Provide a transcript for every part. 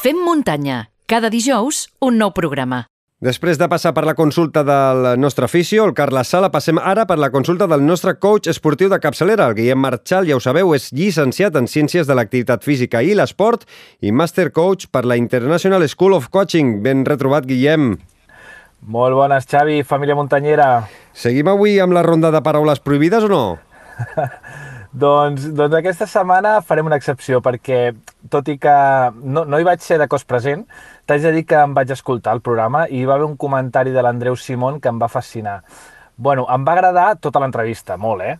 Fem muntanya. Cada dijous, un nou programa. Després de passar per la consulta del nostre aficio, el Carles Sala, passem ara per la consulta del nostre coach esportiu de capçalera. El Guillem Marchal, ja ho sabeu, és llicenciat en Ciències de l'Activitat Física i l'Esport i Master Coach per la International School of Coaching. Ben retrobat, Guillem. Molt bones, Xavi, família muntanyera. Seguim avui amb la ronda de paraules prohibides o no? doncs, doncs aquesta setmana farem una excepció perquè, tot i que no, no hi vaig ser de cos present, t'haig de dir que em vaig escoltar el programa i hi va haver un comentari de l'Andreu Simón que em va fascinar. Bueno, em va agradar tota l'entrevista, molt, eh?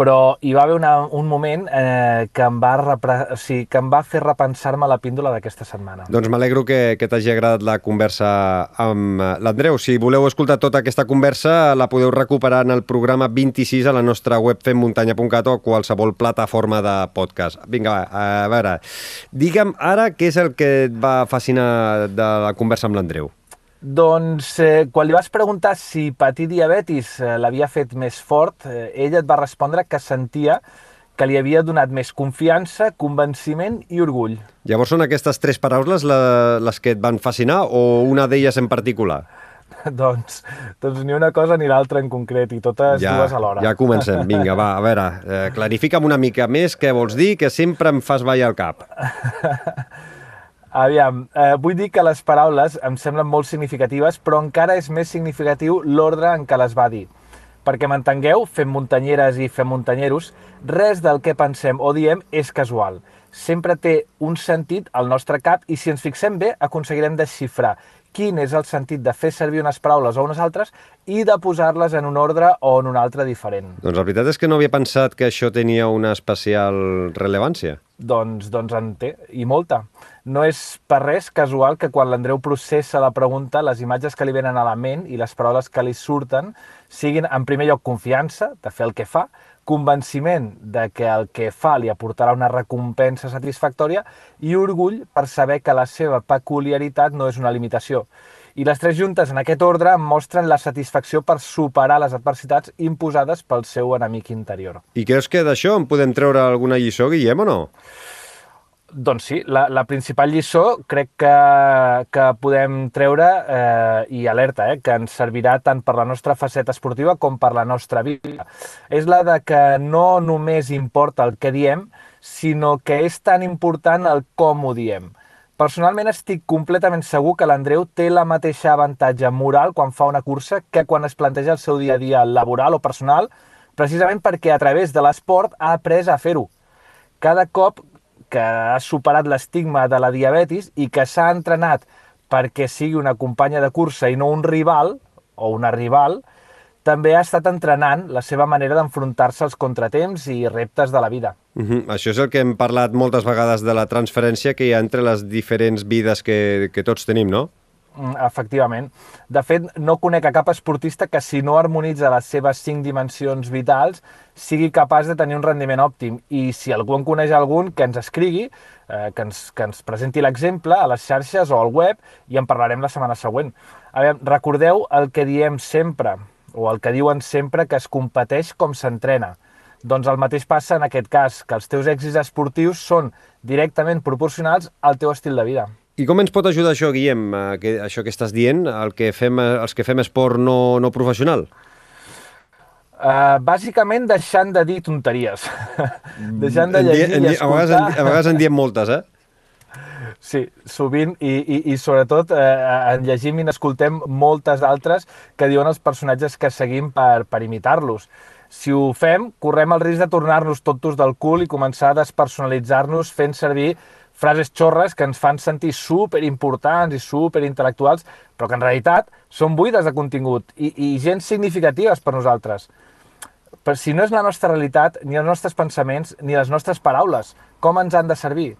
Però hi va haver una, un moment eh, que, em va repre... o sigui, que em va fer repensar-me la píndola d'aquesta setmana. Doncs m'alegro que, que t'hagi agradat la conversa amb eh, l'Andreu. Si voleu escoltar tota aquesta conversa, la podeu recuperar en el programa 26 a la nostra web femmuntanya.cat o a qualsevol plataforma de podcast. Vinga, va, a veure, digue'm ara què és el que et va fascinar de la conversa amb l'Andreu. Doncs eh, quan li vas preguntar si patir diabetis eh, l'havia fet més fort, eh, ella et va respondre que sentia que li havia donat més confiança, convenciment i orgull. Llavors són aquestes tres paraules la, les que et van fascinar o una d'elles en particular? doncs, doncs ni una cosa ni l'altra en concret, i totes ja, dues alhora. Ja comencem. Vinga, va, a veure, eh, clarifica'm una mica més què vols dir, que sempre em fas ballar el cap. Aviam, eh, vull dir que les paraules em semblen molt significatives, però encara és més significatiu l'ordre en què les va dir. Perquè m'entengueu, fem muntanyeres i fem muntanyeros, res del que pensem o diem és casual. Sempre té un sentit al nostre cap i si ens fixem bé aconseguirem desxifrar quin és el sentit de fer servir unes paraules o unes altres i de posar-les en un ordre o en un altre diferent. Doncs la veritat és que no havia pensat que això tenia una especial rellevància. Doncs, doncs en té, i molta. No és per res casual que quan l'Andreu processa la pregunta, les imatges que li venen a la ment i les paraules que li surten siguin, en primer lloc, confiança de fer el que fa, convenciment de que el que fa li aportarà una recompensa satisfactòria i orgull per saber que la seva peculiaritat no és una limitació. I les tres juntes en aquest ordre mostren la satisfacció per superar les adversitats imposades pel seu enemic interior. I creus que d'això en podem treure alguna lliçó, Guillem, o no? Doncs sí, la, la principal lliçó crec que, que podem treure, eh, i alerta, eh, que ens servirà tant per la nostra faceta esportiva com per la nostra vida, és la de que no només importa el que diem, sinó que és tan important el com ho diem. Personalment estic completament segur que l'Andreu té la mateixa avantatge moral quan fa una cursa que quan es planteja el seu dia a dia laboral o personal, precisament perquè a través de l'esport ha après a fer-ho. Cada cop que ha superat l'estigma de la diabetis i que s'ha entrenat perquè sigui una companya de cursa i no un rival o una rival, també ha estat entrenant la seva manera d'enfrontar-se als contratemps i reptes de la vida. Uh -huh. Això és el que hem parlat moltes vegades de la transferència que hi ha entre les diferents vides que, que tots tenim, no? Mm, efectivament. De fet, no conec a cap esportista que si no harmonitza les seves cinc dimensions vitals sigui capaç de tenir un rendiment òptim. I si algú en coneix algun, que ens escrigui, eh, que, ens, que ens presenti l'exemple a les xarxes o al web i en parlarem la setmana següent. A veure, recordeu el que diem sempre, o el que diuen sempre, que es competeix com s'entrena. Doncs el mateix passa en aquest cas, que els teus èxits esportius són directament proporcionals al teu estil de vida. I com ens pot ajudar això, Guillem, que, això que estàs dient, el que fem, els que fem esport no, no professional? Uh, bàsicament deixant de dir tonteries. deixant de llegir en, en, i escoltar... A vegades, en, a vegades en diem moltes, eh? Sí, sovint i, i, i sobretot eh, en llegim i n'escoltem moltes altres que diuen els personatges que seguim per, per imitar-los. Si ho fem, correm el risc de tornar-nos tontos del cul i començar a despersonalitzar-nos fent servir frases xorres que ens fan sentir super importants i super intel·lectuals, però que en realitat són buides de contingut i, i gens significatives per nosaltres. Però si no és la nostra realitat, ni els nostres pensaments, ni les nostres paraules, com ens han de servir?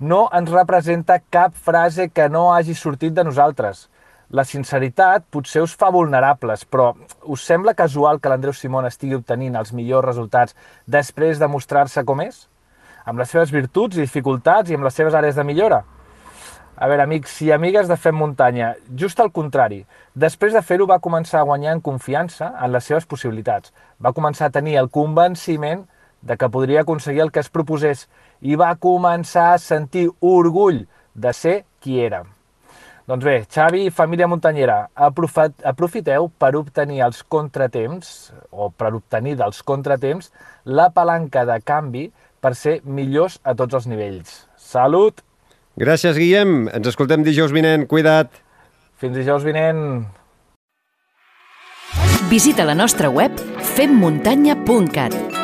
No ens representa cap frase que no hagi sortit de nosaltres. La sinceritat potser us fa vulnerables, però us sembla casual que l'Andreu Simón estigui obtenint els millors resultats després de mostrar-se com és? amb les seves virtuts i dificultats i amb les seves àrees de millora. A veure, amics i amigues de Fem Muntanya, just al contrari. Després de fer-ho va començar a guanyar en confiança en les seves possibilitats. Va començar a tenir el convenciment de que podria aconseguir el que es proposés i va començar a sentir orgull de ser qui érem. Doncs bé, Xavi i família muntanyera, aprofiteu per obtenir els contratemps, o per obtenir dels contratemps, la palanca de canvi per ser millors a tots els nivells. Salut! Gràcies, Guillem. Ens escoltem dijous vinent. Cuida't. Fins dijous vinent. Visita la nostra web femmuntanya.cat